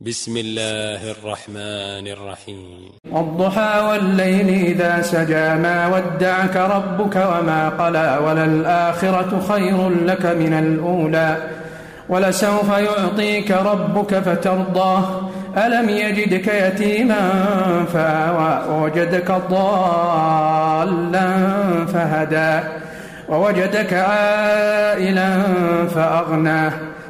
بسم الله الرحمن الرحيم. والضحى والليل إذا سجى ما ودعك ربك وما قلى وللآخرة خير لك من الأولى. ولسوف يعطيك ربك فترضاه ألم يجدك يتيما فآوى ووجدك ضالا فهدى ووجدك عائلا فأغناه